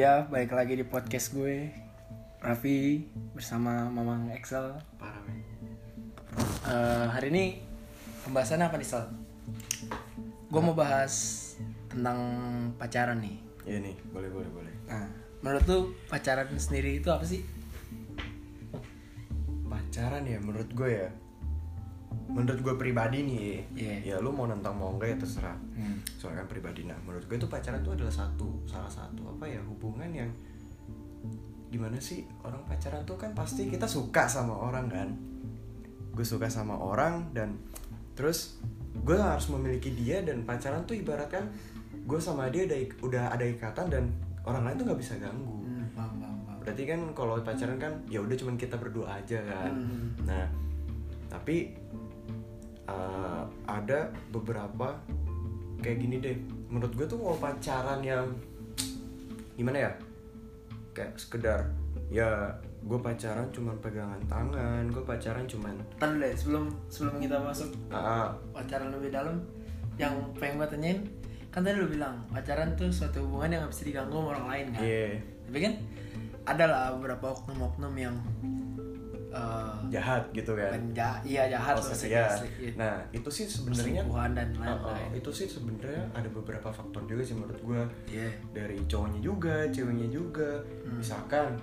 Iya, balik lagi di podcast gue Raffi bersama Mamang Excel Parah men Eh, Hari ini pembahasannya apa nih Sal? Gue mau bahas tentang pacaran nih Iya nih, boleh boleh boleh Nah, menurut lu pacaran sendiri itu apa sih? Pacaran ya menurut gue ya Menurut gue pribadi nih Iya. Ya lu mau nentang mau enggak ya terserah Hmm. Soalnya kan pribadi Nah menurut gue itu pacaran tuh adalah satu Salah satu apa ya hubungan yang Gimana sih orang pacaran tuh kan pasti kita suka sama orang kan Gue suka sama orang dan Terus gue harus memiliki dia dan pacaran tuh ibaratkan Gue sama dia udah, udah ada ikatan dan orang lain tuh nggak bisa ganggu Hmm, paham, paham, paham. berarti kan kalau pacaran kan ya udah cuman kita berdua aja kan Hmm. nah tapi uh, ada beberapa kayak gini deh. Menurut gue tuh kalau pacaran yang gimana ya? Kayak sekedar ya gue pacaran cuman pegangan tangan gue pacaran cuman Ntar deh, sebelum, sebelum kita masuk ah, pacaran lebih dalam Yang pengen gue tanyain Kan tadi lu bilang pacaran tuh suatu hubungan yang gak bisa diganggu sama orang lain kan? Iya. Tapi kan ada lah beberapa oknum-oknum yang eh, jahat gitu kan bukan ja- iya jahat Oh, iya. asli, asli. nah itu sih sebenarnya dan oh, lain-lain. itu sih sebenarnya ada beberapa faktor juga sih menurut gue Iya. dari cowoknya juga ceweknya juga Hmm. misalkan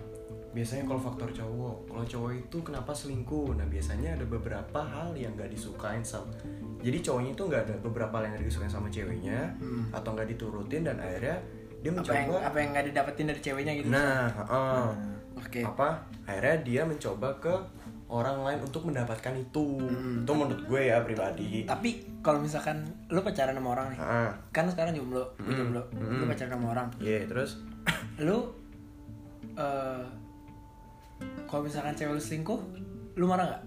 biasanya kalau faktor cowok kalau cowok itu kenapa selingkuh nah biasanya ada beberapa hal yang nggak disukain sama jadi cowoknya itu nggak ada beberapa hal yang nggak disukain sama ceweknya Hmm. atau nggak diturutin dan akhirnya dia Apa yang mencoba apa yang nggak didapetin dari ceweknya gitu? nah heeh. Hmm, Oke. apa akhirnya dia mencoba ke orang lain untuk mendapatkan itu Hmm. itu menurut gue ya pribadi Tapi kalau misalkan lu pacaran sama orang nih, ah kan sekarang jomblo, Hmm. jomblo, lu Hmm. pacaran sama orang, iya terus lu eh kalau misalkan cewek lu selingkuh, lu marah nggak?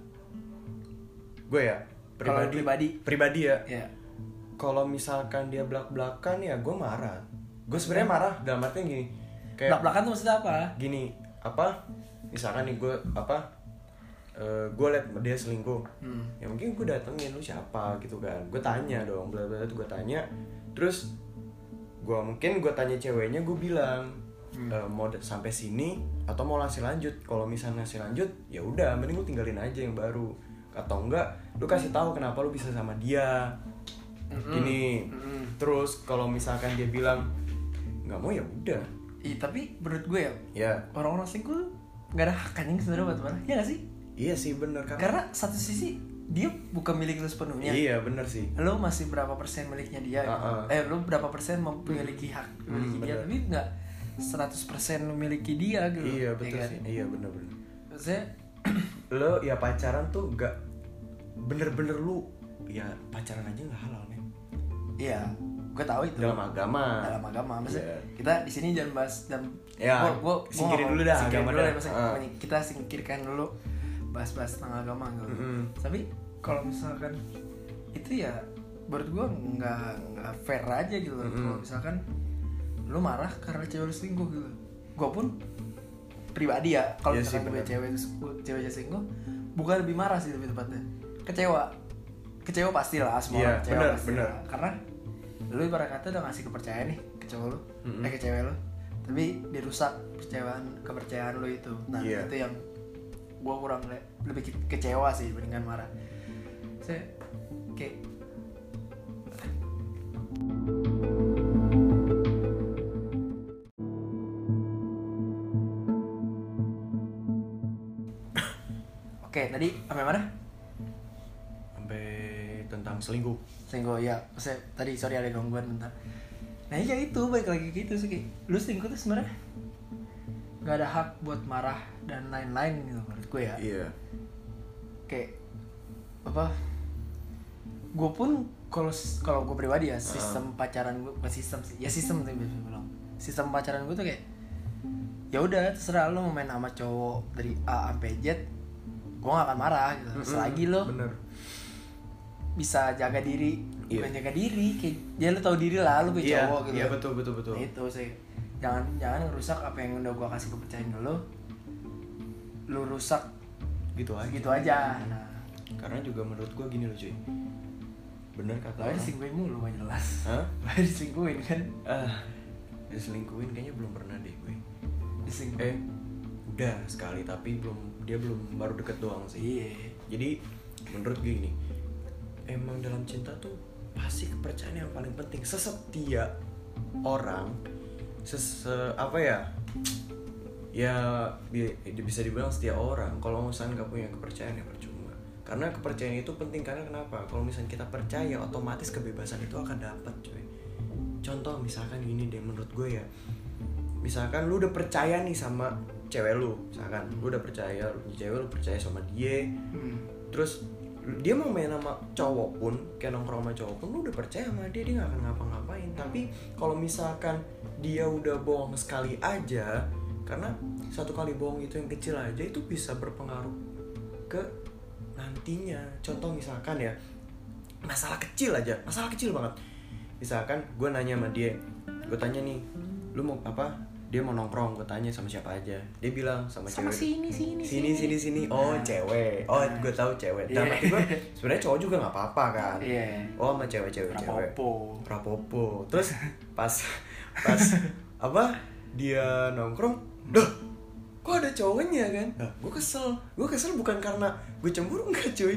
gue ya pribadi pribadi, pribadi ya ya. kalau misalkan dia belak belakan ya gue marah gue sebenarnya marah dalam artinya gini kayak Belak belakan tuh maksudnya apa? gini apa misalkan nih gue apa gue liat dia selingkuh. Hmm. ya mungkin gue datengin lu siapa? gitu kan. Gue tanya dong bla bla gue tanya. Terus gue mungkin gue tanya ceweknya gue bilang Hmm. "E, mau sampai sini atau mau langsung lanjut? Kalau misalnya langsung lanjut ya udah mending lu tinggalin aja yang baru. Atau enggak lu kasih tahu kenapa lu bisa sama dia. Mm-mm. gini. Mm-mm. terus kalau misalkan dia bilang nggak mau ya udah Ih, tapi menurut gue ya ya orang-orang selingkuh nggak ada hak anjing sebenarnya buat marah, ya nggak sih? iya sih bener karena Karena satu sisi dia bukan milik lu sepenuhnya. iya bener sih Lu masih berapa persen miliknya dia? Ah, ah. Eh, lu berapa persen memiliki hak memiliki Hmm, dia? bener. Tapi nggak 100% lu miliki dia gitu. iya ya betul kan? sih iya bener bener Maksudnya lo ya pacaran tuh gak bener-bener lu ya pacaran aja nggak halal men iya, gue tahu itu. dalam agama dalam agama maksudnya Iya. kita di sini jangan bahas dan Ya, gua singkirin dulu dah singkirin agama dulu dah. ya, maksudnya pokoknya kita singkirkan dulu bahas-bahas tentang agama gitu Mm-mm. tapi kalau misalkan itu ya menurut gua nggak nggak fair aja gitu loh. Mm-mm. kalau misalkan lu marah karena cewek lu selingkuh gitu gua pun pribadi ya kalau Iya misalkan gue cewek cewek selingkuh bukan lebih marah sih lebih tepatnya kecewa kecewa pastilah semua Iya, orang kecewa benar, pasti benar. lah. karena lu ibarat kata udah ngasih kepercayaan nih ke cowok lu Mm-mm. eh ke cewek lu tapi dirusak kepercayaan kepercayaan lu itu nah Iya. itu yang gua kurang le- lebih ke- kecewa sih dibandingkan marah saya kayak Oke, tadi sampai mana? sampai tentang selingkuh Selingkuh ya, maksudnya tadi sorry ada gangguan bentar. Nah iya itu baik lagi gitu sih, kayak, lu selingkuh tuh sebenarnya nggak ada hak buat marah dan lain-lain gitu menurut gue ya. iya Kayak apa? Gue pun kalau kalau gue pribadi ya sistem pacaran gue bukan sistem sih, ya sistem sih biasa bilang. Sistem pacaran gue tuh kayak ya udah terserah lu mau main sama cowok dari A sampai Z gue gak akan marah gitu selagi lo bener bisa jaga diri Iya. bukan jaga diri kayak ya lu tahu diri lah lu punya iya. cowok gitu. Iya betul betul betul. Nah, itu sih. Jangan jangan ngerusak apa yang udah gua kasih kepercayaan ke lu. Rusak gitu aja. gitu aja. Nah. Karena juga menurut gua gini loh cuy. Bener kata orang. diselingkuhin mulu gak jelas. Hah? Lah diselingkuhin kan? Ah diselingkuhin kayaknya belum pernah deh gue. Diselingkuh. eh udah sekali tapi belum dia belum baru deket doang sih. Iya. jadi menurut gue gini emang dalam cinta tuh pasti kepercayaan yang paling penting. Sesetia orang sese apa ya? Ya bi- bisa dibilang setia orang. Kalau misalnya nggak punya kepercayaan ya percuma. Karena kepercayaan itu penting karena kenapa? Kalau misalnya kita percaya otomatis kebebasan itu akan dapat cuy. Contoh misalkan gini deh menurut gue ya. Misalkan lu udah percaya nih sama cewek lu misalkan. Lu udah percaya cewek lu percaya sama dia. Hmm. terus dia mau main sama cowok pun kayak nongkrong sama cowok pun lu udah percaya sama dia dia gak akan ngapa-ngapain. Tapi kalau misalkan dia udah bohong sekali aja karena satu kali bohong itu yang kecil aja itu bisa berpengaruh ke nantinya. Contoh misalkan ya masalah kecil aja masalah kecil banget. Misalkan gue nanya sama dia gue tanya nih lu mau apa dia mau nongkrong gue tanya sama siapa aja. Dia bilang sama, Sama cewek. sini sini sini. Sini sini oh Nah. cewek. Oh Nah. gue tahu cewek. Dalam hati gue sebenarnya cowok juga nggak apa-apa kan? Iya. oh sama cewek-cewek cewek Rapopo. rapopo. Terus pas pas apa dia nongkrong dah kok ada cowoknya kan? Nah, gue kesel. Gue kesel bukan karena gue cemburu enggak cuy.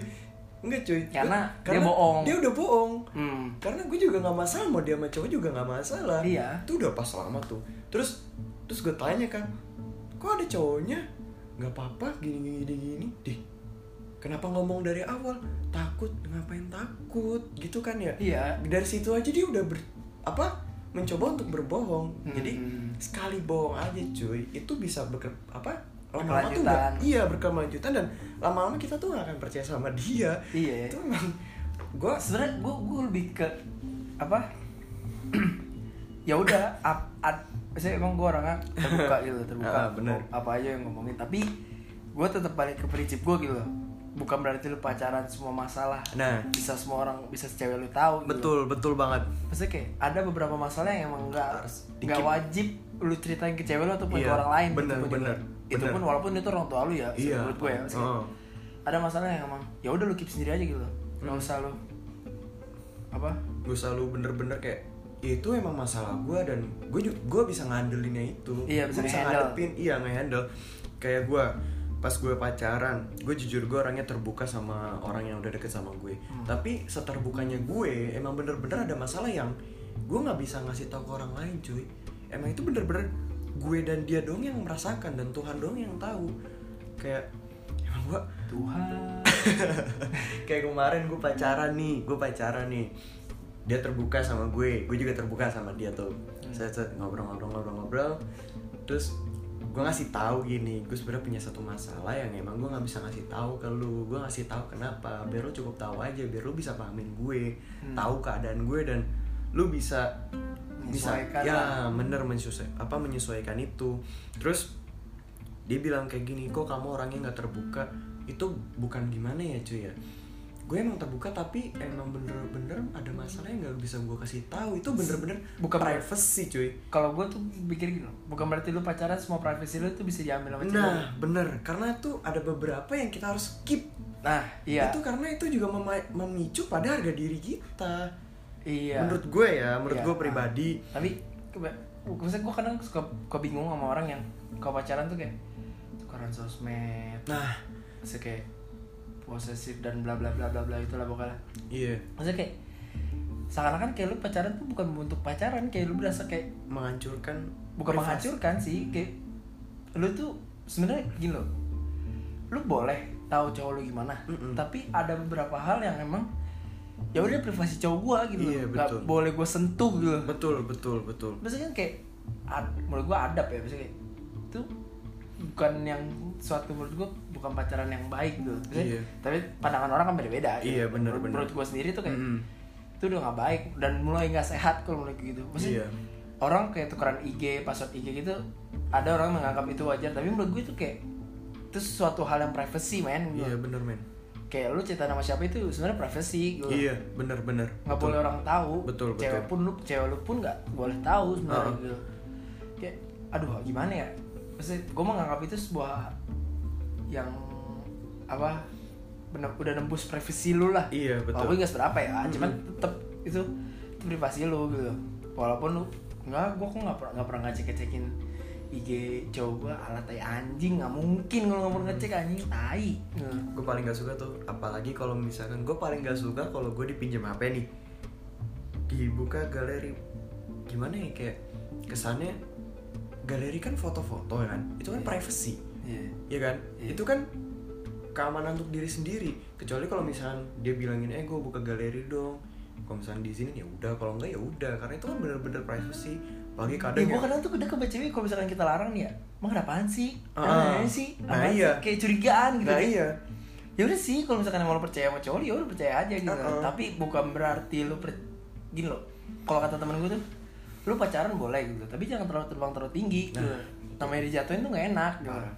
Enggak cuy. Karena Gua- dia bohong. dia udah bohong. Hmm. karena gue juga nggak masalah mau dia sama cowok juga nggak masalah. Iya. itu udah pas lama tuh terus terus gue tanya kan kok ada cowoknya? Nggak apa-apa gini gini gini gini deh kenapa ngomong dari awal? Takut ngapain takut? Gitu kan ya. Iya. dari situ aja dia udah ber, apa mencoba untuk berbohong. Hmm. jadi sekali bohong aja cuy itu bisa ber apa lama-lama tuh nggak- iya berkelanjutan dan lama-lama kita tuh gak akan percaya sama dia. Iya. itu emang gue sebenarnya gue gue lebih ke apa ya udah saya emang gue orangnya terbuka gitu terbuka Ah, bener. Apa aja yang ngomongin tapi gue tetap balik ke prinsip gue gitu bukan berarti lu pacaran semua masalah nah bisa semua orang bisa cewek lu tahu gitu. betul betul banget maksudnya kayak ada beberapa masalah yang emang nggak Harus nggak wajib lu ceritain ke cewek lu ataupun ke Iya, orang lain bener, gitu bener, juga. itu bener. pun walaupun itu orang tua lu ya Iya. menurut gue ya maksudnya Oh. ada masalah yang emang ya udah lu keep sendiri aja gitu nggak Hmm. usah lu apa gue selalu bener-bener kayak itu emang masalah gue dan gue gue bisa ngandelinnya itu. Iya, bisa nge-handle. ngadepin iya ngehandle. Kayak gue pas gue pacaran gue jujur gue orangnya terbuka sama orang yang udah deket sama gue. Hmm. tapi seterbukanya gue emang bener-bener ada masalah yang gue nggak bisa ngasih tahu ke orang lain cuy. Emang itu bener-bener gue dan dia dong yang merasakan dan Tuhan dong yang tahu. Kayak emang gue Tuhan. Kayak kemarin gue pacaran nih gue pacaran nih dia terbuka sama gue gue juga terbuka sama dia tuh. Saya saya ngobrol-ngobrol-ngobrol-ngobrol terus gue ngasih tahu gini gue sebenarnya punya satu masalah yang emang gue nggak bisa ngasih tahu ke lu. Gue ngasih tahu kenapa biar lu cukup tahu aja biar lu bisa pahamin gue Hmm. tahu keadaan gue dan lu bisa bisa ya bener menyesuaikan apa menyesuaikan itu. Terus dia bilang kayak gini kok kamu orangnya nggak terbuka? Itu bukan gimana ya cuy ya gue emang terbuka tapi emang bener-bener ada masalah yang nggak bisa gue kasih tahu. Itu bener-bener Bukan privacy cuy. Kalau gue tuh pikir gitu bukan berarti lu pacaran semua privasi lu tuh bisa diambil sama cewek. Nah bener. Karena tuh ada beberapa yang kita harus keep. Nah iya. Itu karena itu juga mema- memicu pada harga diri kita. Iya. Menurut gue ya menurut Iya. gue pribadi. Tapi keba- maksudnya gue kadang suka, suka bingung sama orang yang kalau pacaran tuh kayak tukeran sosmed nah. kayak posesif dan bla bla bla bla bla itulah pokoknya iya maksudnya kayak seakan-akan kayak lu pacaran tuh bukan untuk pacaran kayak lu berasa kayak menghancurkan bukan privasi. menghancurkan sih kayak lu tuh sebenarnya gini loh lu boleh tahu cowok lu gimana Mm-mm. tapi ada beberapa hal yang emang ya udah privasi cowok gua gitu Iya, loh betul. boleh gua sentuh gitu betul betul betul maksudnya kan kayak ad, menurut gua adab ya maksudnya kayak itu bukan yang suatu menurut gua bukan pacaran yang baik gitu Maksudnya, Iya. tapi pandangan orang kan beda-beda Iya, bener, menurut, bener. menurut gua sendiri tuh kayak Mm-mm. itu udah nggak baik dan mulai nggak sehat kalau mulai gitu maksudnya Iya. orang kayak tukeran IG password IG gitu ada orang menganggap itu wajar tapi menurut gue itu kayak itu suatu hal yang privacy men gitu. iya bener men kayak lu cerita nama siapa itu sebenarnya privacy gitu iya bener bener nggak boleh orang tahu Betul, cewek betul. pun lu cewek lu pun nggak boleh tahu sebenarnya Uh-uh. gitu kayak aduh gimana ya maksudnya gue menganggap itu sebuah yang apa bener, udah nembus privasi lu lah. Iya betul. Walaupun nggak seberapa ya Mm-mm. cuman tetep itu itu privasi lu gitu. Walaupun lu Enggak, gue kok nggak pernah nggak pernah ngecek ngecekin IG cowok gue ala tai anjing nggak mungkin kalau nggak pernah ngecek anjing tai. Nah. gue paling gak suka tuh apalagi kalau misalkan gue paling gak suka kalau gue dipinjam HP nih. Dibuka galeri gimana ya kayak kesannya galeri kan foto-foto ya kan itu kan Iya. privacy Iya. ya kan Iya. itu kan keamanan untuk diri sendiri kecuali kalau misalkan dia bilangin eh gue buka galeri dong kalau misalkan di sini ya udah kalau enggak ya udah karena itu kan bener-bener privacy apalagi kadang gue ya- kadang tuh udah ke cewek kalau misalkan kita larang nih ya, emang ada apaan sih? Ah. Apaan sih? Nah, iya. sih? Kayak curigaan gitu. nah kan. iya Ya udah sih, kalau misalkan lo percaya sama cowok, ya udah percaya aja gitu. Uh-uh. Tapi bukan berarti lo per... gini loh. Kalau kata temen gue tuh, lo pacaran boleh gitu, tapi jangan terlalu terbang terlalu tinggi. Gitu. Nah. Namanya dijatuhin tuh gak enak. Gitu. Parah.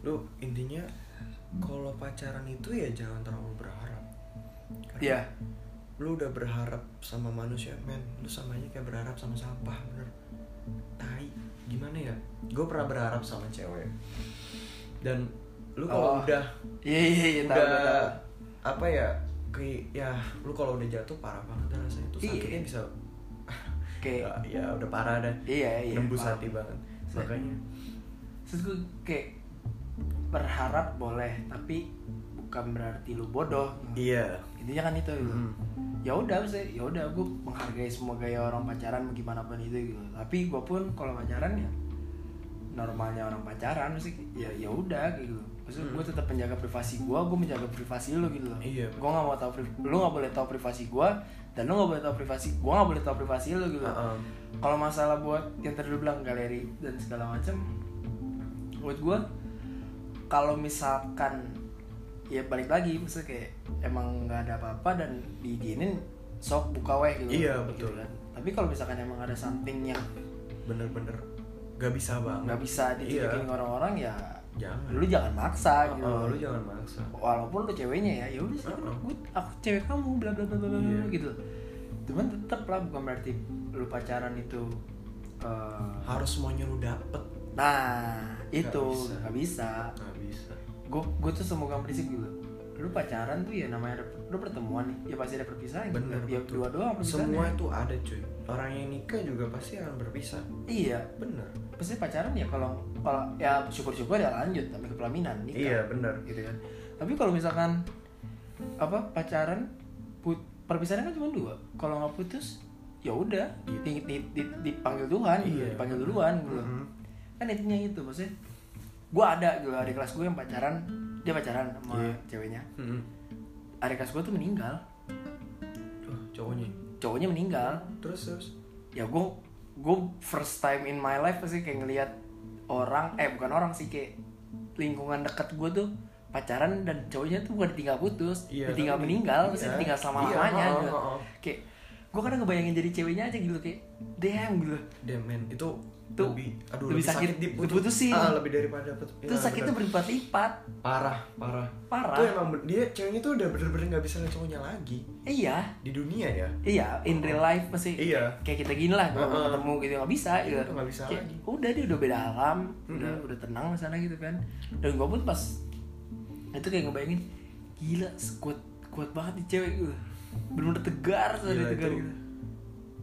lu intinya kalau pacaran itu ya jangan terlalu berharap Iya. lu udah berharap sama manusia men lu sama aja kayak berharap sama sampah bener tai gimana ya gue pernah berharap sama cewek dan lu kalau Oh. udah Iya iya iya. tahu, udah tahu. apa ya kayak ya lu kalau udah jatuh parah banget rasanya itu Iya. sakitnya bisa Kayak ya, ya udah parah dah. Iya, iya, nembus paham. hati banget. Makanya. Terus gue kayak berharap boleh, tapi bukan berarti lu bodoh. iya. Intinya kan itu. gitu. Mm. ya udah sih ya. Udah gue menghargai semua gaya orang pacaran gimana pun itu gitu. Tapi gue pun kalau pacaran ya normalnya orang pacaran sih ya ya udah gitu. Maksud gue tetap menjaga privasi gue gue menjaga privasi lu gitu. Loh Iya, gue nggak mau tahu lu nggak boleh tahu privasi gue dan lu nggak boleh tahu privasi gue nggak boleh tahu privasi lu gitu. Uh-uh. kalau masalah buat yang tadi lu bilang galeri dan segala macam buat gue kalau misalkan ya balik lagi maksudnya kayak emang nggak ada apa-apa dan diizinin sok buka weh gitu. Iya, gitu betul. kan. Tapi kalau misalkan emang ada something yang bener-bener gak bisa banget. nggak bisa ditunjukin ke orang-orang ya jangan. Lu jangan maksa gitu. Uh-uh, lu jangan maksa. Walaupun lu ceweknya ya ya udah sih Uh-uh. gue aku cewek kamu bla bla bla bla bla Iya. gitu. Cuman tetap lah bukan berarti lu pacaran itu eh, harus semuanya lu dapet. Nah itu bisa. nggak bisa. Nggak bisa. Gue gue tuh semoga prinsip gitu lu pacaran tuh ya namanya ada, lu pertemuan nih ya pasti ada perpisahan bener ya betul. dua doang perpisahan semua itu ada cuy orang yang nikah juga pasti akan berpisah. Iya bener. Pasti pacaran ya kalau kalau ya syukur-syukur ya lanjut sampai ke pelaminan nikah. Iya bener. Gitu kan. Tapi kalau misalkan apa pacaran put, perpisahan kan cuma dua. Kalau nggak putus ya udah di, di, di- dipanggil Tuhan Iya, dipanggil duluan gitu. Mhm. kan intinya itu maksudnya gue ada gitu ada kelas gue yang pacaran dia pacaran sama Iya. ceweknya. Mhm. ada kelas gue tuh meninggal. Oh, cowoknya cowoknya meninggal terus terus ya gue gue first time in my life pasti kayak ngelihat orang eh bukan orang sih kayak lingkungan dekat gue tuh pacaran dan cowoknya tuh bukan ditinggal putus Iya, ditinggal tapi- meninggal iya. pasti ditinggal selama Iya, lamanya oh, gitu. oh, oh. kayak gue kadang ngebayangin jadi ceweknya aja gitu kayak damn gitu damn man itu Tuh, lebih aduh lebih sakit diputus- diputusin. ah, lebih daripada put- itu ya, sakitnya berlipat-lipat parah parah Parah. itu emang dia ceweknya tuh udah bener-bener nggak bisa lihat cowoknya lagi iya di dunia ya iya in real life pasti Iya. kayak kita gini lah kalau Heeh. ketemu gitu nggak bisa Iya, gitu udah nggak bisa Kayak, lagi. udah dia udah beda alam udah Mm-mm. udah tenang di sana gitu kan dan gue pun pas itu kayak ngebayangin gila kuat kuat banget nih cewek gue bener-bener tegar Gila, sekali tegar itu gitu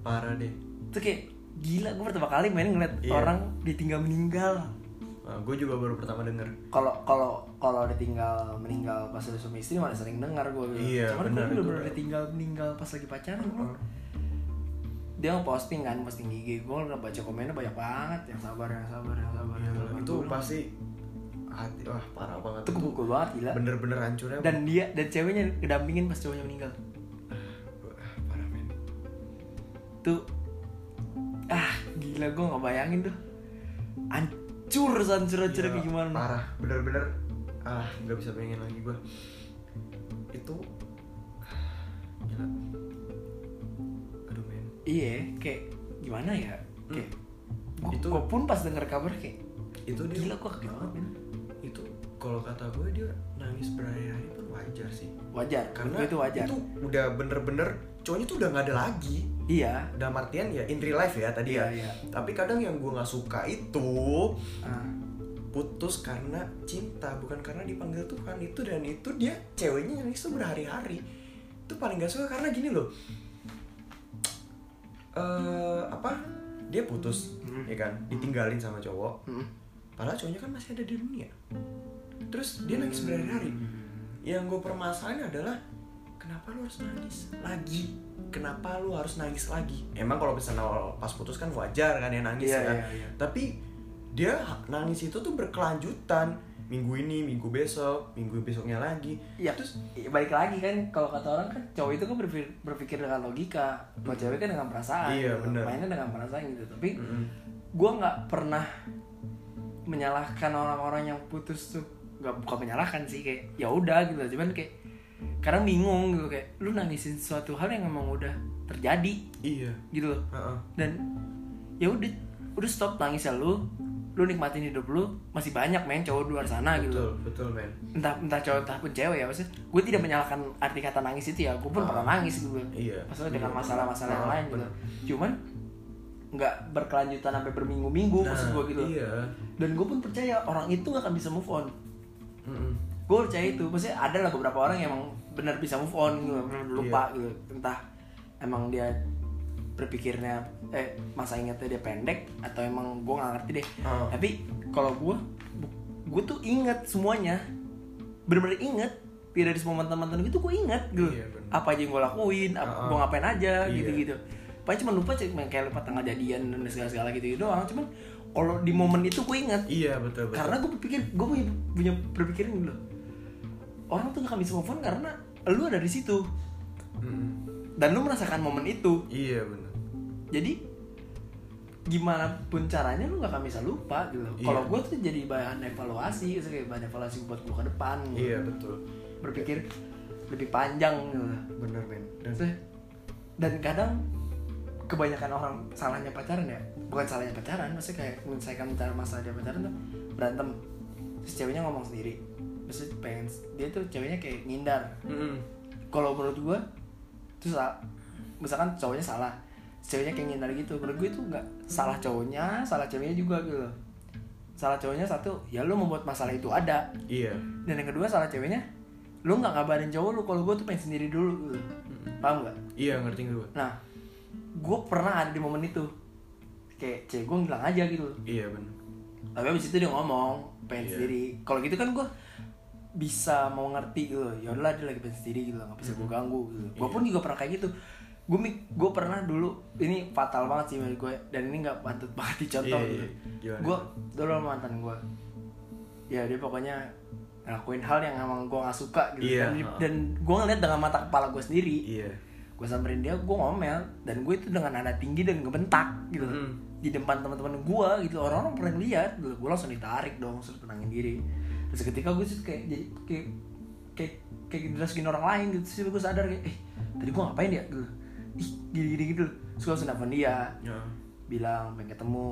parah deh itu kayak gila gue pertama kali main ngeliat Iya. orang ditinggal meninggal. Gue juga baru pertama denger. Kalau kalau kalau ditinggal meninggal pas udah suami istri malah sering dengar gue Iya, cuman gue bener Bro. ditinggal meninggal pas lagi pacaran bro. Heeh. dia ngeposting kan posting IG gue udah baca komennya banyak banget. Yang sabar yang sabar yang sabar yang Gila, sabar. itu Gua pasti hati wah parah banget itu. kepukul banget gila. Bener-bener hancurnya. Dan dia dan ceweknya kedampingin pas cowoknya meninggal. Parah men. Tuh ah gila gue nggak bayangin tuh. Hancur hancur hancur kayak gimana? parah bener-bener. Ah nggak bisa bayangin lagi gue itu gila. Aduh men. Iya kayak gimana ya? Kayak gua, Itu- gua pun pas denger kabar kayak itu dia. gila kok kaget banget men kalau kata gue dia nangis berhari-hari pun wajar sih. Wajar karena itu wajar. itu udah bener-bener cowoknya tuh udah nggak ada lagi. Iya. Dalam artian ya in real life ya tadi Iya, ya. iya. tapi kadang yang gue nggak suka itu Ah, putus karena cinta bukan karena dipanggil Tuhan. Itu dan itu dia ceweknya nangis tuh berhari-hari. Itu paling gak suka karena gini loh. Eh apa? Dia putus Hmm. ya kan? Ditinggalin sama cowok. Mm. padahal cowoknya kan masih ada di dunia terus dia nangis berhari-hari yang gue permasalahin adalah kenapa lu harus nangis lagi kenapa lu harus nangis lagi emang kalau misalnya pas putus kan wajar kan ya nangis Iya, kan iya, iya. tapi dia nangis itu tuh berkelanjutan minggu ini minggu besok minggu besoknya lagi Ya terus ya balik lagi kan kalau kata orang kan cowok itu kan berpikir, berpikir dengan logika, kalau cewek kan dengan perasaan. Iya, gitu. bener. Mainnya dengan perasaan gitu. Tapi Mm-mm. gue nggak pernah menyalahkan orang-orang yang putus tuh nggak bukan menyalahkan sih kayak ya udah gitu cuman kayak kadang bingung gitu kayak lu nangisin suatu hal yang emang udah terjadi iya gitu loh Heeh. dan ya udah udah stop nangis ya lu lu nikmatin hidup lu masih banyak men cowok di luar sana gitu betul betul men entah entah cowok entah pun cewek ya maksudnya gue tidak menyalahkan arti kata nangis itu ya gue pun Ah. pernah nangis gitu Iya. maksudnya dengan Bener. masalah-masalah yang Ah, lain gitu bener. cuman nggak berkelanjutan sampai berminggu-minggu maksud gue gitu iya dan gue pun percaya orang itu gak akan bisa move on Mm-mm. gue percaya itu maksudnya ada lah beberapa orang yang emang benar bisa move on gitu lupa gitu entah emang dia berpikirnya eh masa ingatnya dia pendek atau emang gue nggak ngerti deh Ah. tapi kalau gue gue tuh inget semuanya bener-bener inget tidak dari semua mantan-mantan gitu gue inget gitu bener. apa aja yang gue lakuin apa Ah, ah. gue ngapain aja Iya. gitu-gitu paling cuma lupa cuma kayak lupa tanggal jadian dan segala-segala gitu, doang. Cuman kalau di momen itu gue inget iya betul betul. Karena gue berpikir gue punya, punya berpikiran gitu loh. Orang tuh gak bisa move on karena lu ada di situ. Mm-mm. dan lu merasakan momen itu. Iya benar jadi gimana pun caranya lu gak akan bisa lupa gitu. Iya. kalau gue tuh jadi bahan evaluasi gitu, kayak bahan evaluasi buat gue ke depan. Gitu. iya betul. Berpikir lebih panjang gitu bener men. Dan dan kadang kebanyakan orang salahnya pacaran ya? Bukan salahnya pacaran maksudnya kayak menyelesaikan cara masalah dia pacaran tuh berantem. Terus ceweknya ngomong sendiri. Maksudnya pengen dia tuh ceweknya kayak ngindar. Mm-mm. kalau menurut itu salah misalkan cowoknya salah ceweknya kayak ngindar gitu menurut gue itu nggak salah cowoknya salah ceweknya juga gitu salah cowoknya satu ya lu membuat masalah itu ada. Iya. Dan yang kedua salah ceweknya lu nggak kabarin cowok lu kalau gue tuh pengen sendiri dulu gitu. paham nggak? Iya ngerti gue nah gue pernah ada di momen itu. Kayak cewek gue ngilang aja gitu. Iya benar tapi abis itu dia ngomong pengen Iya. sendiri. Kalau gitu kan gue bisa mau ngerti gitu ya udahlah dia lagi pengen sendiri gitu nggak bisa gue ganggu gitu. Gue Iya. pun juga pernah kayak gitu. Gue gue pernah dulu ini fatal banget sih menurut gue dan ini nggak pantut banget dicontoh Iya, gitu. iya. Gue dulu sama mantan gue ya dia pokoknya ngelakuin hal yang emang gue nggak suka gitu. Iya, dan, dan gue ngeliat dengan mata kepala gue sendiri iya gue samperin dia gue ngomel. Dan gue itu dengan nada tinggi dan ngebentak gitu. Mm. di depan teman-teman gue gitu. Orang-orang pernah lihat gitu. Gue langsung ditarik dong terus tenangin diri. Terus ketika gue sih kayak jadi kayak kayak kayak dirasukin orang lain gitu. Terus gue sadar kayak eh tadi gue ngapain ya? Gitu. Ih gini gini gitu. Terus gue langsung nelfon dia. Ya. Bilang pengen ketemu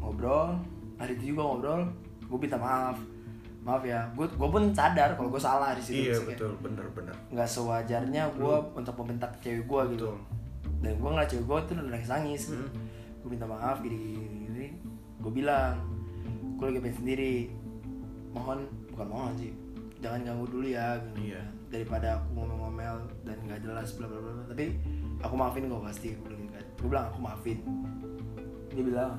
ngobrol. Hari itu juga ngobrol. Gue minta maaf maaf ya gue gue pun sadar kalau gue salah di situ iya betul bener bener nggak sewajarnya gue untuk membentak cewek gue gitu Betul. dan gue ngeliat cewek gue tuh udah nangis nangis Mm. gue minta maaf gini gini, gini. gue bilang gue lagi pengen sendiri mohon bukan mohon sih jangan ganggu dulu ya gitu. Iya. daripada aku ngomel-ngomel dan nggak jelas bla bla bla tapi aku maafin pasti gue gitu kan gue bilang aku maafin dia bilang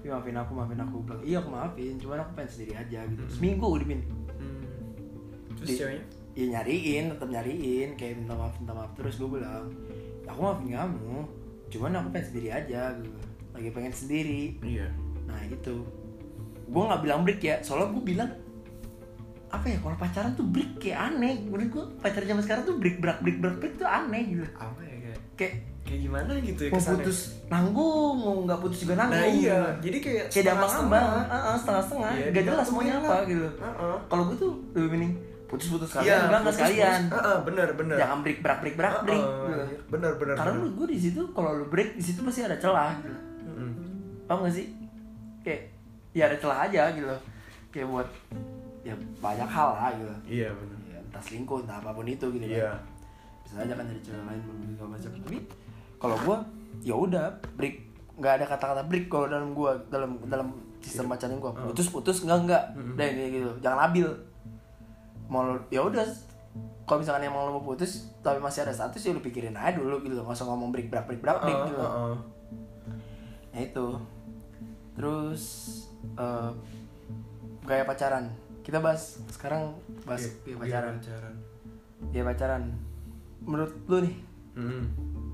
tapi maafin aku maafin aku. Gua bilang iya aku maafin cuman aku pengen sendiri aja gitu. Seminggu dipin. Hmm. terus Di- ceweknya? Ya nyariin tetap nyariin. Kayak minta maaf minta maaf terus gue bilang aku maafin kamu cuman aku pengen sendiri aja gitu. Lagi pengen sendiri. Iya. Nah itu gue nggak bilang break ya soalnya gue bilang apa ya kalau pacaran tuh break kayak aneh. Menurut gue pacaran zaman sekarang tuh break break break break, break tuh aneh gitu. Apa ya kayak? Kayak kayak gimana gitu ya mau kesannya? putus nanggung mau nggak putus juga nanggung nah iya jadi kayak kayak setengah-setengah. ambang setengah setengah Iya, gak jelas maunya apa gitu Heeh. kalau gue tuh lebih mending putus-putus Iya, sekalian enggak enggak putus, sekalian putus. Heeh, bener bener jangan break break break break break Heeh, gitu. iya. bener bener karena bener. lu gue di situ kalau lu break di situ pasti ada celah gitu. Mm-mm. paham gak sih kayak ya ada celah aja gitu kayak buat ya banyak hal lah gitu iya bener ya, entah selingkuh entah apa pun itu gitu iya kan bisa aja kan dari cewek lain segala macam tapi kalau gue ya udah break. Nggak ada kata-kata break kalau dalam gue dalam dalam sistem pacaran gue putus putus enggak enggak udah ini gitu. Jangan labil. Mau ya udah. Kalau misalkan emang lo mau putus tapi masih ada status ya lu pikirin aja dulu gitu. Nggak usah ngomong break break break break, break Heeh, gitu. heeh. ya itu. Terus eh, gaya pacaran. Kita bahas sekarang bahas Iya, gaya pacaran. pacaran. Gaya pacaran. Menurut lu nih Hmm.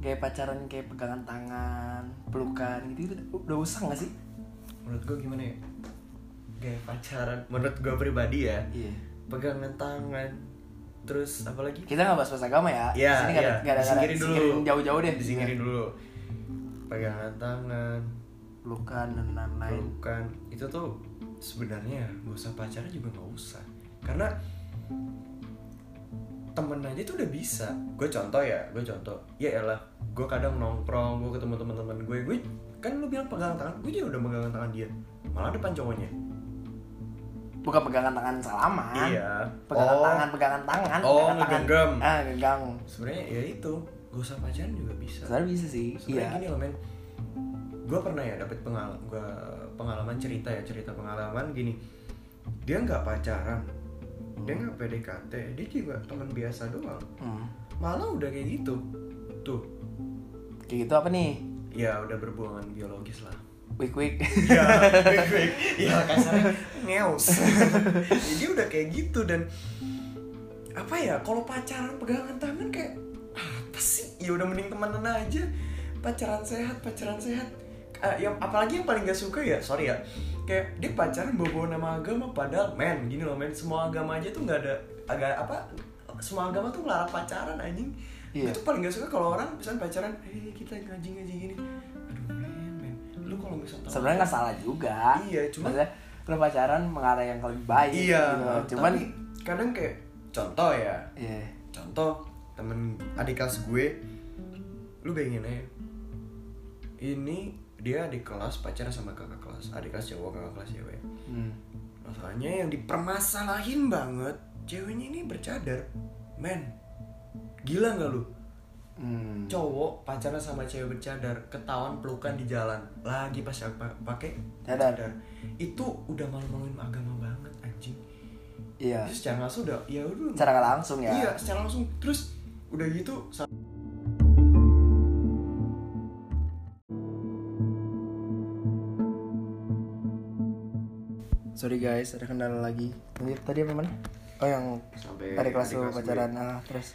Gaya pacaran kayak pegangan tangan pelukan gitu, gitu. Udah usah gak sih? Menurut gue gimana ya? Kayak pacaran menurut gue pribadi ya iya. pegangan tangan terus apa lagi kita nggak bahas bahasa agama ya. Iya, Di sini nggak ada iya. ada Disingkirin dulu. jauh-jauh deh. Disingkirin dulu. Pegangan tangan pelukan dan lain-lain. pelukan. Itu tuh sebenarnya gak usah pacaran juga nggak usah. Karena temen aja tuh udah bisa. Gue contoh ya gue contoh. Ya elah gue kadang nongkrong gue ketemu teman-teman gue gue kan lu bilang pegangan tangan gue juga udah pegangan tangan dia. Malah depan cowoknya. Bukan pegangan tangan salaman. Iya. Pegangan Oh, tangan pegangan tangan Oh, pegangan tangan. ah genggam sebenarnya ya itu gak usah pacaran juga bisa. Sebenarnya bisa sih sebenarnya iya. gini loh men. Gue pernah ya dapet pengalaman gua pengalaman cerita ya cerita pengalaman gini. Dia nggak pacaran dia nggak PDKT dia juga teman biasa doang. Hmm. malah udah kayak gitu. Tuh. Kayak gitu apa nih? Ya udah berhubungan biologis lah. Wik wik ya baik baik ya kasarnya ngeus Ya, dia udah kayak gitu dan apa ya kalau pacaran pegangan tangan kayak apa sih? Ya udah mending temenan aja. Pacaran sehat pacaran sehat. Ah, yang apalagi yang paling gak suka ya sorry ya kayak dia pacaran bawa nama agama padahal men gini loh men semua agama aja tuh nggak ada agak apa semua agama tuh ngelarang pacaran anjing. Iya. itu paling gak suka kalau orang misalnya pacaran eh kita ngaji ngaji gini. Aduh men men lu kalau misalnya sebenarnya nggak salah juga. Iya, cuma- Maksudnya, lu pacaran mengarah yang lebih baik iya gitu. cuman tapi kadang kayak contoh ya. Iya. Contoh temen adik kelas gue lu bayangin aja ini dia adik kelas pacaran sama kakak kelas adik kelas cowok kakak kelas cewek. Hmm. masalahnya yang dipermasalahin banget ceweknya ini bercadar. Men gila nggak lu? Hmm. cowok pacaran sama cewek bercadar ketahuan pelukan di jalan. Lagi pas pakai Cadar. itu udah malu-maluin agama banget anjing. Iya. Terus secara langsung udah ya udah. Secara langsung ya. Iya, secara langsung. Terus udah gitu sorry guys ada kendala lagi tadi tadi apa mana oh yang sampai ada kelas lu gue. pacaran ah terus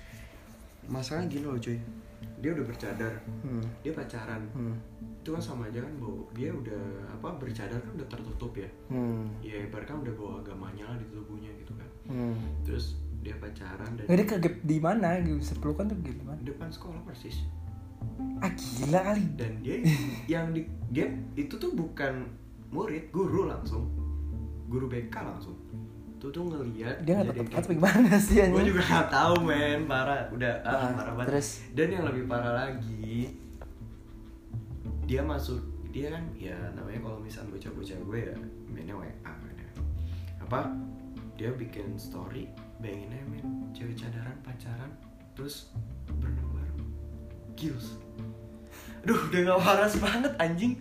Masalahnya gini loh, cuy. Dia udah bercadar. hmm. Dia pacaran. Hmm. Itu kan sama aja kan, Bu. Dia udah apa bercadar kan udah tertutup ya. Hmm. Ya ibaratkan udah bawa agamanya lah di tubuhnya gitu kan. Hmm. Terus dia pacaran dan dia kegep di mana sepelukan tuh gap di mana depan sekolah persis. ah gila kali Dan dia yang di dia itu tuh bukan murid, guru langsung. Guru BK langsung. Tuh tuh ngeliat dia nggak tetap kayak apa gimana sih gue juga gak tahu men. Parah. Udah ah, Ah, parah banget. terus? dan yang lebih parah lagi dia masuk dia kan ya namanya kalau misal bocah-bocah gue ya mainnya WA kan ya. apa? Dia bikin story bayangin aja men cewek cadaran pacaran terus berenang bareng. Gils Duh, udah gak waras banget anjing.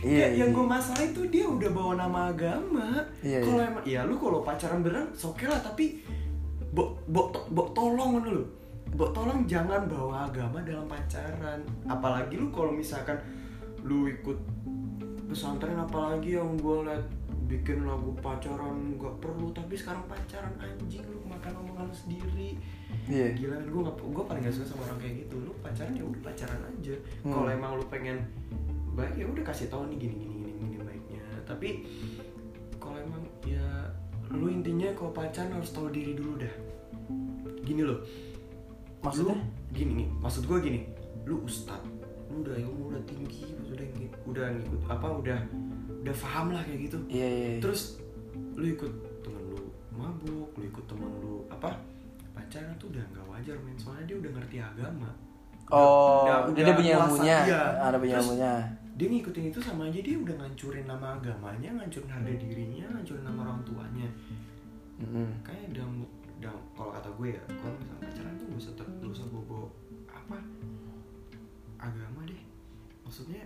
Iya, Kayak yang iya. gue masalah itu dia udah bawa nama agama. Iya, Kalau iya. emang ya lu kalau pacaran beneran oke lah tapi bo, bo, to- bo tolong lu. Bo tolong jangan bawa agama dalam pacaran. Apalagi lu kalau misalkan lu ikut pesantren apalagi yang gue liat bikin lagu pacaran nggak perlu tapi sekarang pacaran anjing lu makan omongan lu sendiri iya. Gila kan gue gak gue paling gak suka sama orang kayak gitu. Lu pacaran ya udah pacaran aja. Hmm. kalau emang lu pengen baik ya udah kasih tahu nih gini gini gini gini baiknya. Tapi kalau emang ya lu intinya kalau pacaran harus tahu diri dulu dah. Gini loh. Maksudnya? lu, gini nih maksud gue gini. Lu ustad lu udah ilmu udah tinggi udah udah ngikut apa udah udah paham lah kayak gitu. Iya iya iya. terus lu ikut temen lu mabuk lu ikut temen lu apa pacaran tuh udah nggak wajar men. Soalnya dia udah ngerti agama. Oh Udah- udah dia punya ilmunya. ada punya ilmunya. dia ngikutin itu sama aja dia udah ngancurin nama agamanya ngancurin harga dirinya ngancurin nama orang tuanya. Mm-mm. kayak udah udah kalau kata gue ya kalau misalnya pacaran tuh gak usah ter, gak usah bobo apa agama deh. Maksudnya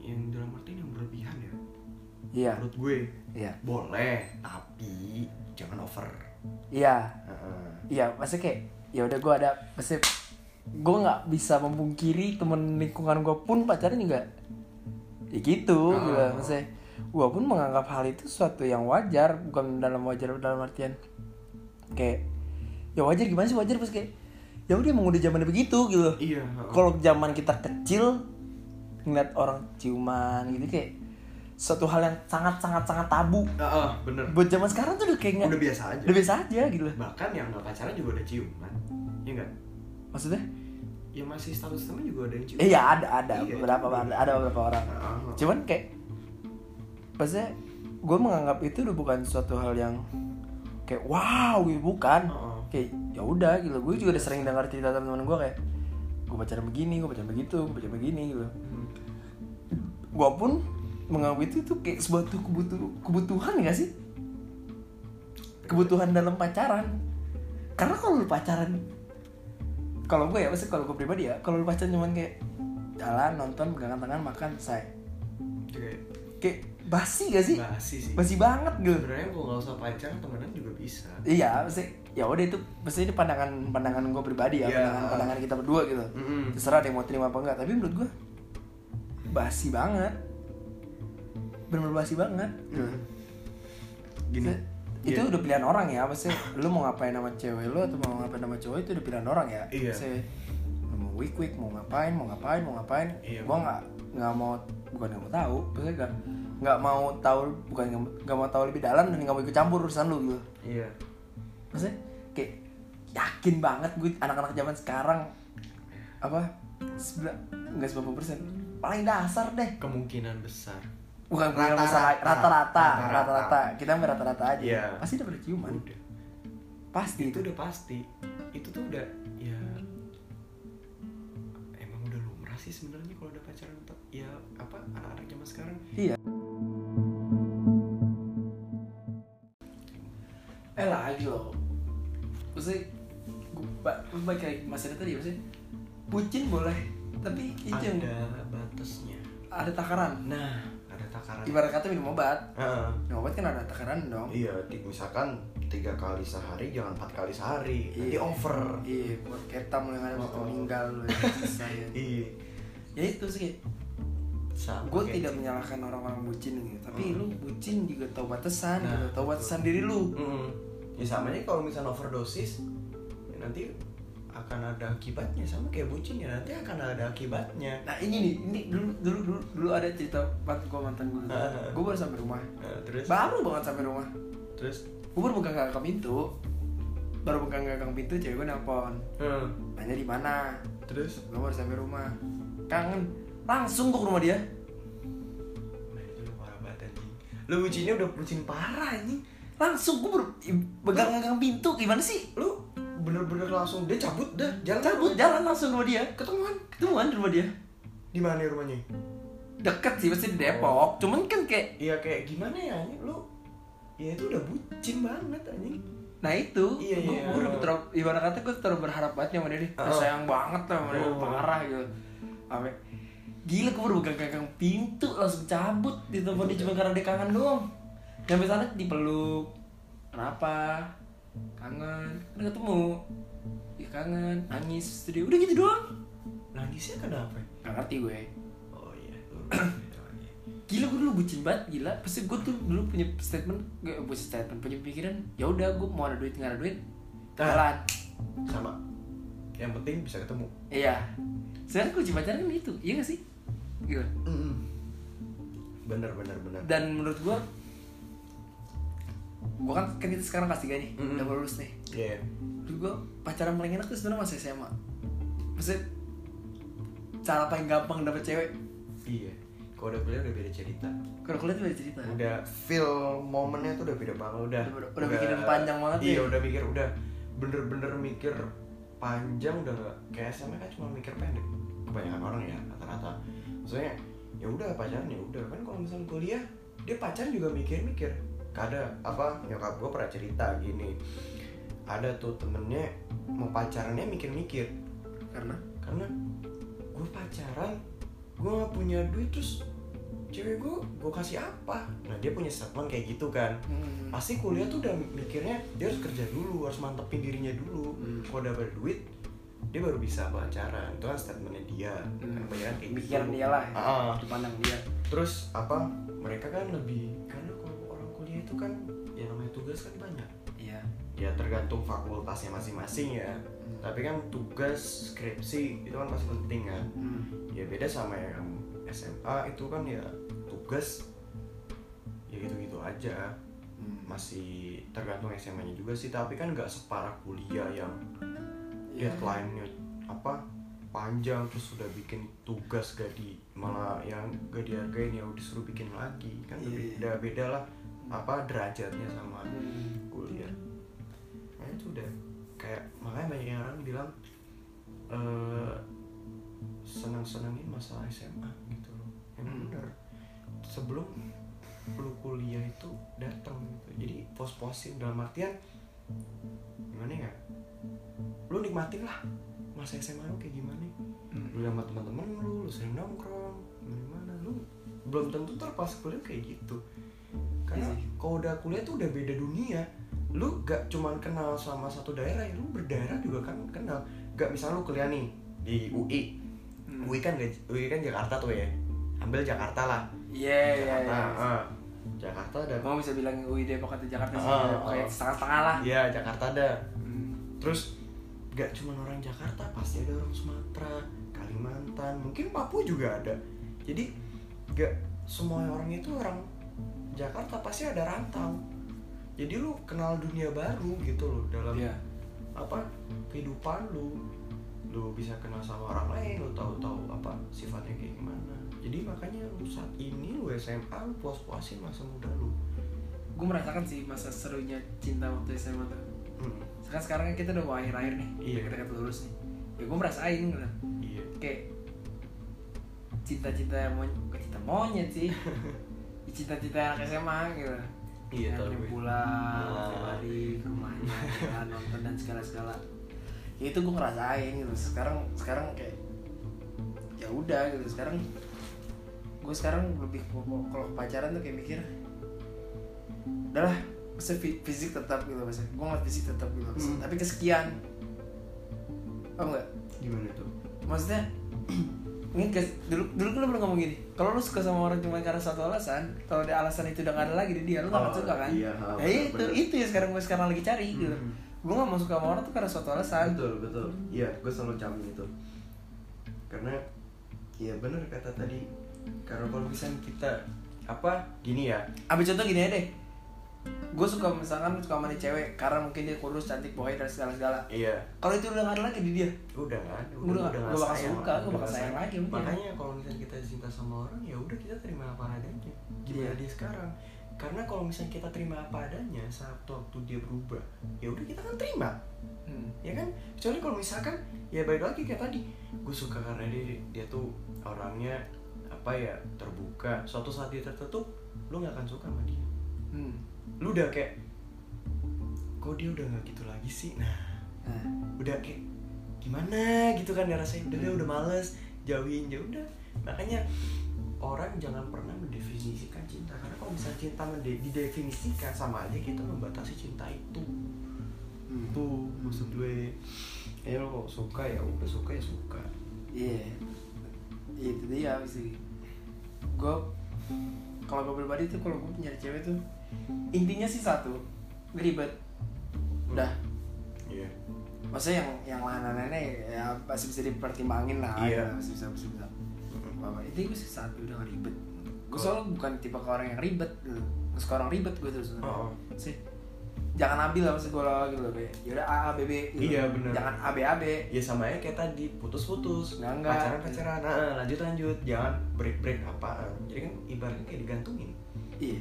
yang dalam artian yang berlebihan ya. Iya. Menurut gue iya. boleh tapi jangan over iya. Iya maksudnya kayak ya udah gue ada maksudnya gue nggak bisa memungkiri temen lingkungan gue pun pacaran juga. Ya gitu Oh. gitu maksudnya gue pun menganggap hal itu suatu yang wajar bukan dalam wajar dalam artian kayak ya wajar gimana sih wajar? Pas kayak ya udah emang udah zamannya begitu gitu. Iya kalau zaman kita kecil ngeliat orang ciuman gitu kayak suatu hal yang sangat sangat sangat tabu. Heeh, bener. Buat zaman sekarang tuh udah kayak nggak udah biasa aja. udah biasa aja gitu bahkan yang nggak pacaran juga udah ciuman iya nggak? Maksudnya? Ya masih status temen juga ada yang ciuman. Eh ya ada ada Iya, beberapa iya. ada, ada beberapa orang. Heeh. cuman kayak maksudnya gue menganggap itu udah bukan suatu hal yang kayak wow gitu bukan. Heeh. kayak ya udah gitu. Gue juga udah sering dengar cerita teman-teman gue kayak gue pacaran begini gue pacaran begitu gue pacaran begini gitu. Hmm. gue pun menganggap itu tuh kayak sebuah tuh kebutuh kebutuhan gak sih? Kebutuhan dalam pacaran. Karena kalau lu pacaran kalau gue ya maksudnya kalau gue pribadi ya kalau lu pacaran cuman kayak jalan nonton pegangan tangan makan Itu kayak basi gak sih? Basi sih. Basi banget gitu. Sebenarnya gue nggak usah pacaran temenan juga bisa. Iya maksudnya ya udah itu maksudnya ini pandangan pandangan gue pribadi ya Iya. pandangan pandangan kita berdua gitu. Mm-mm. terserah ada yang mau terima apa enggak tapi menurut gue basi banget bener basi banget gitu. gini itu Iya. udah pilihan orang ya maksudnya lu mau ngapain sama cewek lu atau mau ngapain sama cowok itu udah pilihan orang ya Iya. Maksudnya, mau week week mau ngapain mau ngapain mau ngapain Iya. gua nggak nggak mau bukan nggak mau tahu maksudnya nggak nggak mau tahu bukan nggak- mau tahu lebih dalam dan nggak mau ikut campur urusan lu gitu iya maksudnya kayak yakin banget gue anak-anak zaman sekarang apa sebelah nggak 90 persen paling dasar deh kemungkinan besar bukan Rata-rata. rata-rata. Rata-rata. kita rata-rata aja. Iya. pasti udah pada ciuman. Udah. Pasti itu udah pasti. Itu tuh udah ya emang udah lumrah sih sebenarnya kalau udah pacaran tetap. Ya apa anak-anak zaman sekarang. Iya. Eh lagi loh. Maksudnya gue balik lagi masalah tadi maksudnya bucin boleh tapi itu yang ada batasnya. Ada takaran. Nah takaran ibarat kata minum obat Heeh. minum obat kan ada takaran dong iya di- misalkan tiga kali sehari jangan empat kali sehari nanti Iya. over iya buat ketam yang ada waktu oh. meninggal ya, ya. iya ya itu sih gue tidak menyalahkan orang-orang bucin gitu tapi Hmm. lu bucin juga tahu batasan Nah, gitu tahu batasan diri lu Mm. ya sama aja kalau misalnya overdosis ya nanti akan ada akibatnya sama kayak bucin ya nanti akan ada akibatnya. Nah ini nih ini dulu dulu dulu, dulu ada cerita pas gue mantan gue Ah. gue baru sampai rumah. Nah, terus? Baru banget sampai rumah. Terus? Gue baru buka gagang pintu. Baru buka gagang pintu cewek gue nelpon. Hmm. nanya di mana? Terus? Gue baru sampai rumah. Kangen. Langsung gue ke rumah dia. Nah, lu bucinnya udah bucin parah anjing. Langsung gue baru pegang pintu. Gimana sih? Lu bener-bener langsung dia cabut dah jalan cabut jalan langsung rumah dia. Ketemuan. Ketemuan rumah dia. Di mana rumahnya? Deket sih pasti di Depok. Cuman kan kayak iya kayak gimana ya lu ya itu udah bucin banget anjing. Nah itu. Iya, gue iya. udah terlalu ibarat kata gue terlalu berharap banget sama dia nih. Oh. sayang banget lah sama dia Oh. parah gitu. Sampai gila gue baru gagang pintu langsung cabut. Di telepon dia cuma karena dia kangen doang. Sampai sana dipeluk. Kenapa kangen. Udah ketemu. Ya kangen. Nangis. Dia udah gitu doang. Nangisnya kenapa? Gak ngerti gue. Oh iya. Gila gue dulu bucin banget. Gila. Pasti gue tuh dulu punya statement. Gak punya statement. Punya pikiran ya udah gue mau ada duit nggak ada duit jalan sama. Yang penting bisa ketemu. Iya. Sekarang kunci pacaran kan itu. Iya gak sih? Gitu bener bener bener. Dan menurut gue gue kan kan kita sekarang kelas tiga nih Mm-mm. udah mau lulus nih. Iya. menurut gue pacaran paling enak tuh sebenarnya masih SMA maksudnya cara paling gampang dapet cewek. Iya. Kalau udah kuliah udah beda cerita. Kalau kuliah tuh ada cerita. Udah feel momennya tuh udah beda banget udah. Udah- udah mikirin panjang banget iya ya. udah mikir udah bener-bener mikir panjang udah gak kayak SMA kan cuma mikir pendek. Kebanyakan orang ya rata-rata. Maksudnya ya udah pacaran ya udah. Kan kalau misalnya kuliah dia pacaran juga mikir-mikir ada apa nyokap gue pernah cerita gini. Ada tuh temennya mau pacarannya mikir-mikir. Karena? Karena gue pacaran gue gak punya duit terus cewek gue gue kasih apa? Nah dia punya statement kayak gitu kan. Hmm, pasti kuliah tuh udah mikirnya dia harus kerja dulu harus mantepin dirinya dulu. Hmm. kalau udah ada duit dia baru bisa pacaran. Itu kan statementnya dia. Kan kebanyakan kayak gitu. pikiran dia lah ya. Ah, dipandang dia. Terus apa mereka kan lebih kuliah itu kan ya namanya tugas kan banyak iya ya tergantung fakultasnya masing-masing ya tapi kan tugas skripsi itu kan pasti penting kan hmm. ya beda sama yang SMA itu kan ya tugas ya gitu-gitu aja Hmm. masih tergantung SMA-nya juga sih tapi kan nggak separah kuliah yang Iya. deadline-nya apa panjang terus udah bikin tugas gak di malah yang gak dihargain ya udah disuruh bikin lagi kan Iya, iya. beda beda lah apa derajatnya sama Hmm. kuliah. Nah itu udah kayak makanya banyak yang orang bilang eh senang senangin masa SMA gitu loh. Yang Hmm. bener. Sebelum lu kuliah itu datang gitu. Jadi pos-posin dalam artian gimana ya lu nikmatin lah masa SMA lu kayak gimana. Hmm. lu sama teman-teman lu lu sering nongkrong gimana lu belum tentu terpas kuliah kayak gitu karena Iya sih. kalau udah kuliah tuh udah beda dunia lu gak cuman kenal sama satu daerah ya lu berdaerah juga kan kenal gak misalnya lu kuliah nih di UI Hmm. UI kan UI kan Jakarta tuh ya ambil Jakarta lah iya iya Jakarta iya ah. Jakarta ada Kamu bisa bilang UI Depok atau Jakarta sih, Ah, kayak ah. setengah-setengah lah. Iya Jakarta ada Hmm. terus gak cuma orang Jakarta pasti ada orang Sumatera Kalimantan mungkin Papua juga ada jadi gak semua orang itu orang Jakarta pasti ada rantau jadi lu kenal dunia baru gitu loh dalam Iya. apa kehidupan lu lu bisa kenal sama orang lain lu tahu-tahu apa sifatnya kayak gimana jadi makanya lu saat ini lu SMA lu puas-puasin masa muda lu Gue merasakan sih masa serunya cinta waktu SMA tuh. Hmm, Sekarang sekarang kan kita udah mau akhir-akhir nih, Iya. kita dekat lulus nih. Ya gue merasain gitu. iya Kayak cinta-cinta monyet, bukan cinta monyet sih. Cinta-cinta anak SMA gitu. iya yang tahu dia gue. pulang Ah. tiap hari ke rumahnya ya, nonton dan segala segala ya itu gue ngerasain gitu sekarang sekarang kayak ya udah gitu sekarang gue sekarang lebih kalau pacaran tuh kayak mikir udahlah fisik tetap gitu maksudnya gue ngeliat fisik tetap gitu Hmm. tapi kesekian apa enggak gimana tuh maksudnya ini guys dulu dulu kan lu belum ngomong gini. Kalau lu suka sama orang cuma karena satu alasan kalau ada alasan itu udah gak ada lagi di dia lu gak akan Oh, suka kan? iya, ya itu itu ya sekarang gue sekarang lagi cari gitu. Hmm. gue gak mau suka sama orang tuh karena suatu alasan. Betul betul. Iya gue selalu campur itu. Karena iya bener kata tadi karena kalau misalnya kita apa gini ya. Ambil contoh gini aja deh gue suka misalkan suka sama nih cewek karena mungkin dia kurus cantik pokoknya dan segala segala iya. Kalau itu udah gak ada lagi di dia. Udah kan Udah nggak- nggak gua bakal suka, udah bakal nggak sayang lagi mungkin. makanya kalau misalnya kita cinta sama orang ya udah kita terima apa adanya. Gimana Iya. dia sekarang? Karena kalau misalnya kita terima apa adanya saat waktu dia berubah ya udah kita kan terima. Hmm. ya kan? Kecuali kalau misalkan ya balik lagi kayak tadi gue suka karena dia dia tuh orangnya apa ya terbuka. Suatu saat dia tertutup lu nggak akan suka sama dia. Hmm. Lu udah kayak kok dia udah nggak gitu lagi sih? Nah Nah, udah kayak gimana? Gitu kan ya rasanya udah deh, udah males jauhin. Ya udah makanya orang jangan pernah mendefinisikan cinta karena kalau misalnya cinta didefinisikan sama aja kita membatasi cinta itu. Hmm. tuh maksud gue. Ya lo kok suka ya udah suka ya suka. Iya, itu dia sih. Gue kalau gue pribadi tuh kalau gue punya cewek tuh intinya sih satu ribet. Udah, iya maksudnya yang yang lain-lainnya ya masih bisa dipertimbangin lah. Iya. ya, masih bisa masih bisa. Apa itu gue sih satu udah ribet. Gue soalnya bukan tipe orang yang ribet, gitu. Gak suka orang ribet gue tuh sebenarnya. Oh. Sih, jangan ambil lah maksud gue lah gitu loh, Be. Yaudah A A B B. gitu. Iya, bener. Jangan A B A B. ya sama aja kayak tadi putus-putus Nggak, nggak. pacaran pacaran nah, lanjut lanjut jangan break break apaan jadi kan ibaratnya kayak digantungin Iya.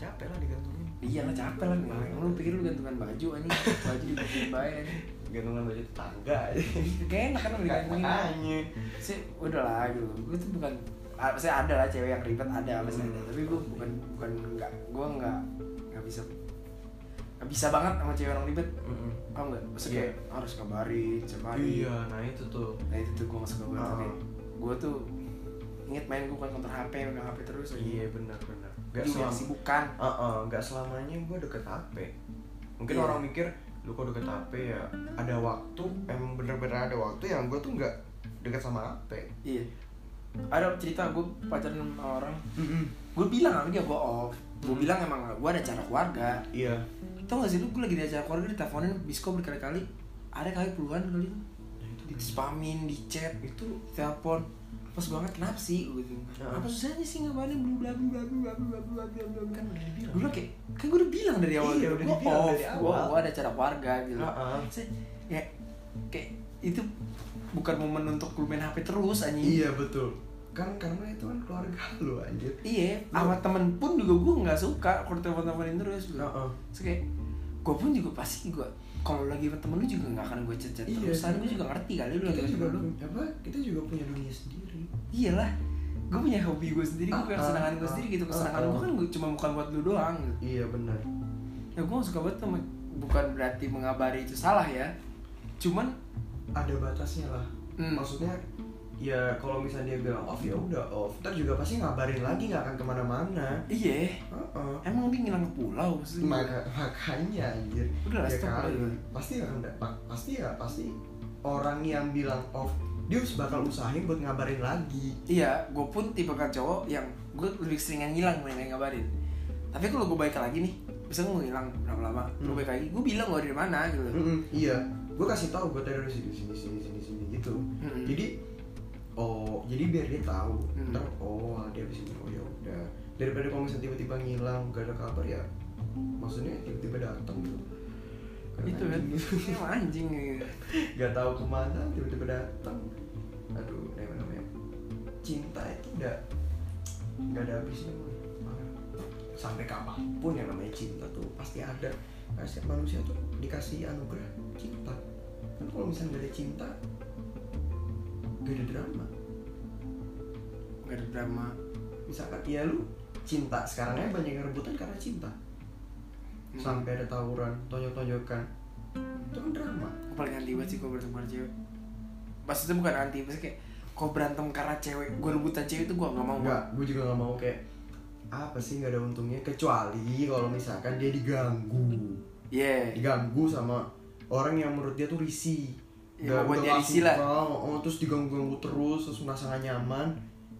Capek lah digantungin Iya lah capek lah nih. Lu pikir lu gantungan baju anjing, baju digantungin baik anjing. gantungan baju tetangga aja Kayak enak kan lu digantungin. makanya Sih udah lah gitu. Gue tuh bukan ah, Maksudnya ada lah cewek yang ribet ada pasti ada. Tapi gue bukan bukan enggak gue enggak enggak bisa enggak bisa banget sama cewek yang ribet. Paham enggak? Maksudnya Iya. kayak harus kabarin hari. iya nah itu tuh Nah itu tuh gue gak suka banget. Ah. Gue tuh inget main gue kan kontra HP, megang HP terus. Aja. iya benar benar. Gak nggak selama sibukan. Heeh, nggak selamanya gue deket HP mungkin Iya. orang mikir lu kok deket HP ya? Ada waktu emang bener-bener ada waktu yang gue tuh nggak deket sama HP iya. Ada cerita gue pacaran sama orang. Gue bilang sama dia gue off. Gue bilang emang gue ada acara keluarga. Iya. Tau gak sih lu gue lagi di acara keluarga diteleponin bisko berkali-kali. Ada kali puluhan kali. Nah itu di spamin di chat itu telepon pas banget kenapa sih gue gitu apa susahnya sih ngapain bla bla bla bla bla bla bla bla kan udah dibilang gue kayak kan gue udah bilang dari awal Iya, gitu udah gue dibilang off dari gue awal. gue ada acara keluarga gitu Heeh. Saya, ya kayak itu bukan momen untuk lu main HP terus anjing iya betul kan karena itu kan keluarga lu anjir iya sama temen pun juga gue nggak suka kalau telepon teleponin terus gitu. Heeh. Terus kayak gue pun juga pasti gue kalau lagi sama temen lu juga nggak akan gue chat chat Iya, terusan gue juga ngerti kali lu lagi sama juga lu. apa kita juga punya dunia sendiri. Iyalah gue punya hobi gue sendiri gue punya Ah, kesenangan ah, gue sendiri gitu. ah, kesenangan ah. gue kan gua- cuma bukan buat lu doang gitu. Iya benar. Ya gue suka banget sama bukan berarti mengabari itu salah ya. Cuman ada batasnya lah. Hmm. maksudnya ya kalau misalnya dia bilang off ya udah off ntar juga pasti ngabarin lagi nggak akan ke mana-mana iya Heeh. emang dia ngilang ke pulau maksudnya Maka, makanya anjir Udah lah, ya kali. lah. pasti pa- pasti ya pasti orang yang bilang off dia bakal usahain buat ngabarin lagi iya gue pun tipe kan cowok yang gue lebih sering yang ngilang yang ngabarin tapi kalau gue balik lagi nih misalnya gue ngilang berapa lama gue Hmm. balik lagi gue bilang gue dari mana gitu Mm-mm, iya gue kasih tahu gue dari sini sini sini sini sini gitu Mm-mm. jadi oh jadi biar dia tahu Hmm. ntar oh dia habis ini oh ya udah. Daripada kalau misalnya tiba-tiba ngilang gak ada kabar ya maksudnya tiba-tiba datang gitu Karena itu kan? anjing. emang anjing gitu. gak tahu ke mana tiba-tiba datang aduh namanya namanya cinta itu udah nggak ada habisnya sampai kapan pun yang namanya cinta tuh pasti ada. Karena setiap manusia tuh dikasih anugerah cinta. Kan kalau misalnya gak ada cinta gak ada drama. Gak ada drama. Misalkan ya lu cinta. Sekarang aja banyak yang rebutan karena cinta. Hmm. sampai ada tawuran tonjok-tonjokan. Itu kan drama. Gue paling anti banget sih kalau berantem karena cewek. Maksudnya bukan anti maksudnya kayak kau berantem karena cewek gue rebutan cewek itu gue gak mau Enggak, gue juga gak mau kayak apa sih nggak ada untungnya? Kecuali kalau misalkan dia diganggu. Iya diganggu sama orang yang menurut dia tuh risih Ya, buat lah. suka, oh, terus diganggu-ganggu terus terus merasa gak nyaman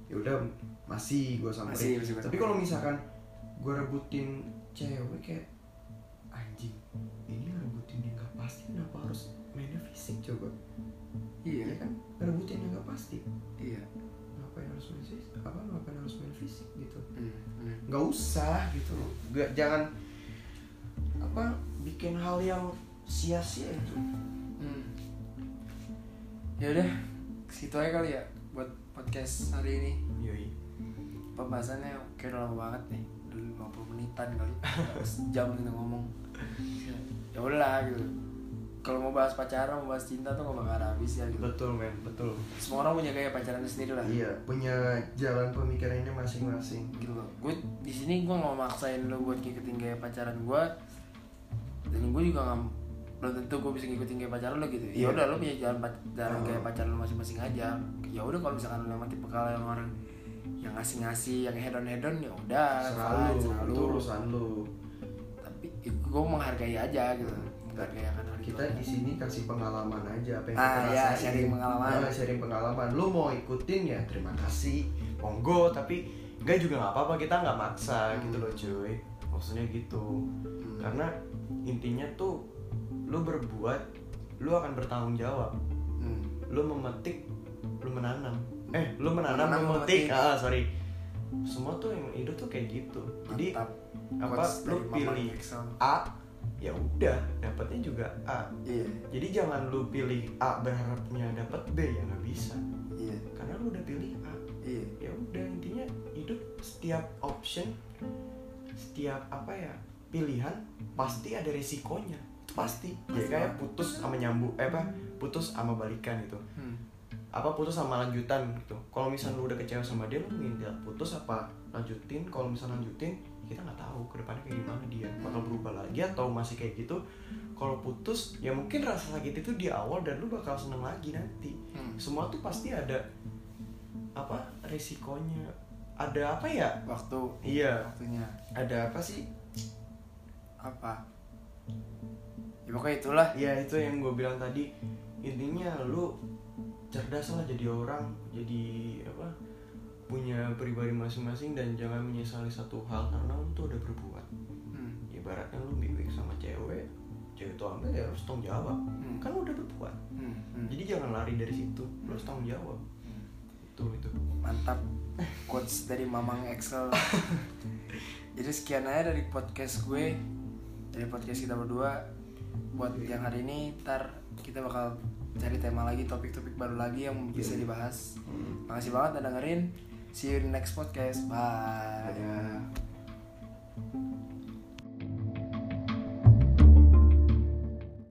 ya udah masih gue samperin. Masih, masih tapi kalau misalkan gue rebutin cewek kayak anjing ini rebutin yang gak pasti kenapa harus mainnya fisik coba? Iya. Ya kan? Rebutin yang gak pasti. Iya. Ngapain harus main fisik apa ngapain harus main fisik gitu. Hmm, hmm. nggak usah gitu. Loh nggak jangan apa bikin hal yang sia-sia itu. Ya udah situ aja kali ya buat podcast hari ini. Yoi. Pembahasannya kayak udah lama banget nih udah 50 menitan kali. Jam kita ngomong. Ya udahlah gitu. Kalau mau bahas pacaran mau bahas cinta tuh gak bakal habis ya gitu. Betul men betul. Semua orang punya gaya pacaran sendiri lah. Iya punya jalan pemikirannya masing-masing. Gitu loh. Gue di sini gue nggak mau maksain lo buat ngikutin gaya pacaran gue dan gue juga nggak belum tentu gue bisa ngikutin gaya pacaran lo gitu ya Iya. udah lo punya jalan jalan Oh. gaya pacaran lo masing-masing aja ya udah kalau misalkan lo emang tipe kalau yang orang yang ngasih-ngasih yang hedon hedon ya udah selalu selalu urusan lu tapi gue menghargai aja gitu menghargai akan hal kita di sini kasih pengalaman aja apa yang Ah, kita iya, rasain. sharing pengalaman. Nah, sharing pengalaman lu mau ikutin ya terima kasih monggo tapi enggak juga nggak apa-apa kita nggak maksa Hmm. gitu loh cuy maksudnya gitu Hmm. karena intinya tuh lu berbuat lu akan bertanggung jawab. Hmm. lu memetik lu menanam. Eh lu menanam, Menanam, memetik. memetik. ah sorry. Semua tuh yang hidup tuh kayak gitu. Jadi Mantap. apa Quotes lu pilih. A ya udah dapatnya juga A. Iya. Jadi jangan lu pilih A berharapnya dapat B ya nggak bisa. Iya. Karena lu udah pilih A. Iya. Ya udah intinya hidup setiap option setiap apa ya pilihan pasti ada resikonya pasti. Ya kayak putus sama nyambung eh apa putus sama balikan gitu. Hmm. apa putus sama lanjutan gitu. Kalau misalnya lu udah kecewa sama dia lu minta putus apa lanjutin. Kalau misalnya lanjutin kita nggak tahu ke depannya kayak gimana dia bakal berubah lagi atau masih kayak gitu. Kalau putus ya mungkin rasa sakit itu di awal dan lu bakal seneng lagi nanti. Hmm. semua tuh pasti ada apa resikonya. Ada apa ya? Waktu. Iya. Waktunya. Ada apa sih? Apa ya pokoknya itulah. Ya itu yang gue bilang tadi. Intinya lu cerdas lah jadi orang jadi apa punya pribadi masing-masing dan jangan menyesali satu hal karena lu tuh udah berbuat. Hmm. ibaratnya lu mimpi sama cewek cewek itu ambil ya harus tanggung jawab. Hmm. kan lu udah berbuat. Hmm. Hmm. jadi jangan lari dari situ lu harus tanggung jawab. Itu itu. Mantap. Quotes dari Mamang Excel. Jadi sekian aja dari podcast gue dari podcast kita berdua buat yang hari ini ntar kita bakal cari tema lagi topik-topik baru lagi yang bisa dibahas. Makasih banget udah dengerin. See you in the next podcast. Bye. Ya.